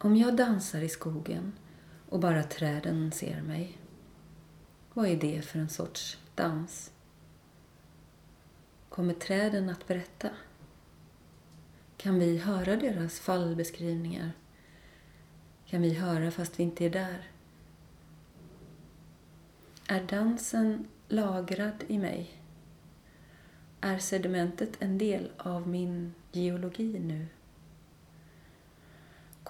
Om jag dansar i skogen och bara träden ser mig, vad är det för en sorts dans? Kommer träden att berätta? Kan vi höra deras fallbeskrivningar? Kan vi höra fast vi inte är där? Är dansen lagrad i mig? Är sedimentet en del av min geologi nu?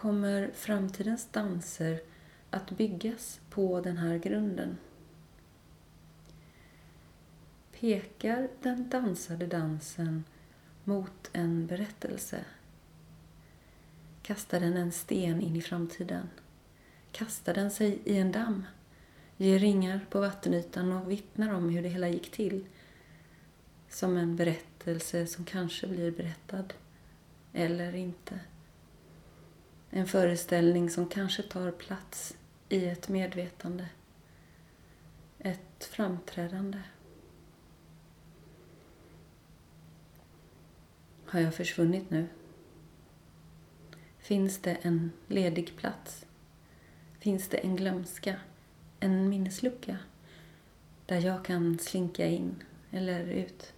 Kommer framtidens danser att byggas på den här grunden? Pekar den dansade dansen mot en berättelse? Kastar den en sten in i framtiden? Kastar den sig i en damm? Ger ringar på vattenytan och vittnar om hur det hela gick till? Som en berättelse som kanske blir berättad. Eller inte. En föreställning som kanske tar plats i ett medvetande. Ett framträdande. Har jag försvunnit nu? Finns det en ledig plats? Finns det en glömska? En minneslucka? Där jag kan slinka in eller ut?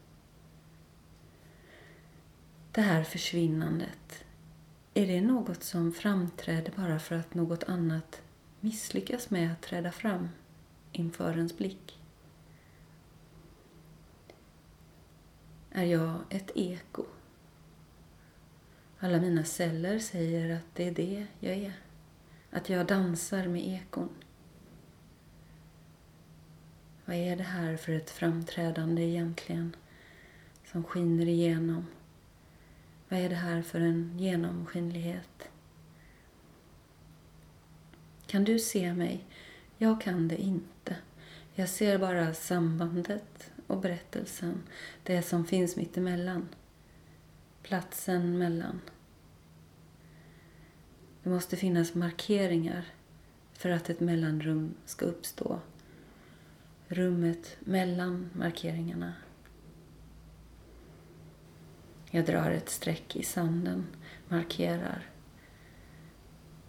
Det här försvinnandet, är det något som framträder bara för att något annat misslyckas med att träda fram inför ens blick? Är jag ett eko? Alla mina celler säger att det är det jag är. Att jag dansar med ekon. Vad är det här för ett framträdande egentligen som skiner igenom? Vad är det här för en genomskinlighet? Kan du se mig? Jag kan det inte. Jag ser bara sambandet och berättelsen, det som finns mitt emellan. Platsen mellan. Det måste finnas markeringar för att ett mellanrum ska uppstå. Rummet mellan markeringarna. Jag drar ett streck i sanden, markerar.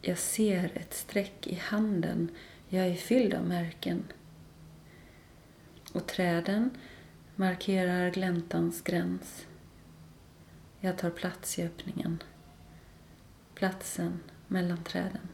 Jag ser ett streck i handen. Jag är fylld av märken. Och träden markerar gläntans gräns. Jag tar plats i öppningen. Platsen mellan träden.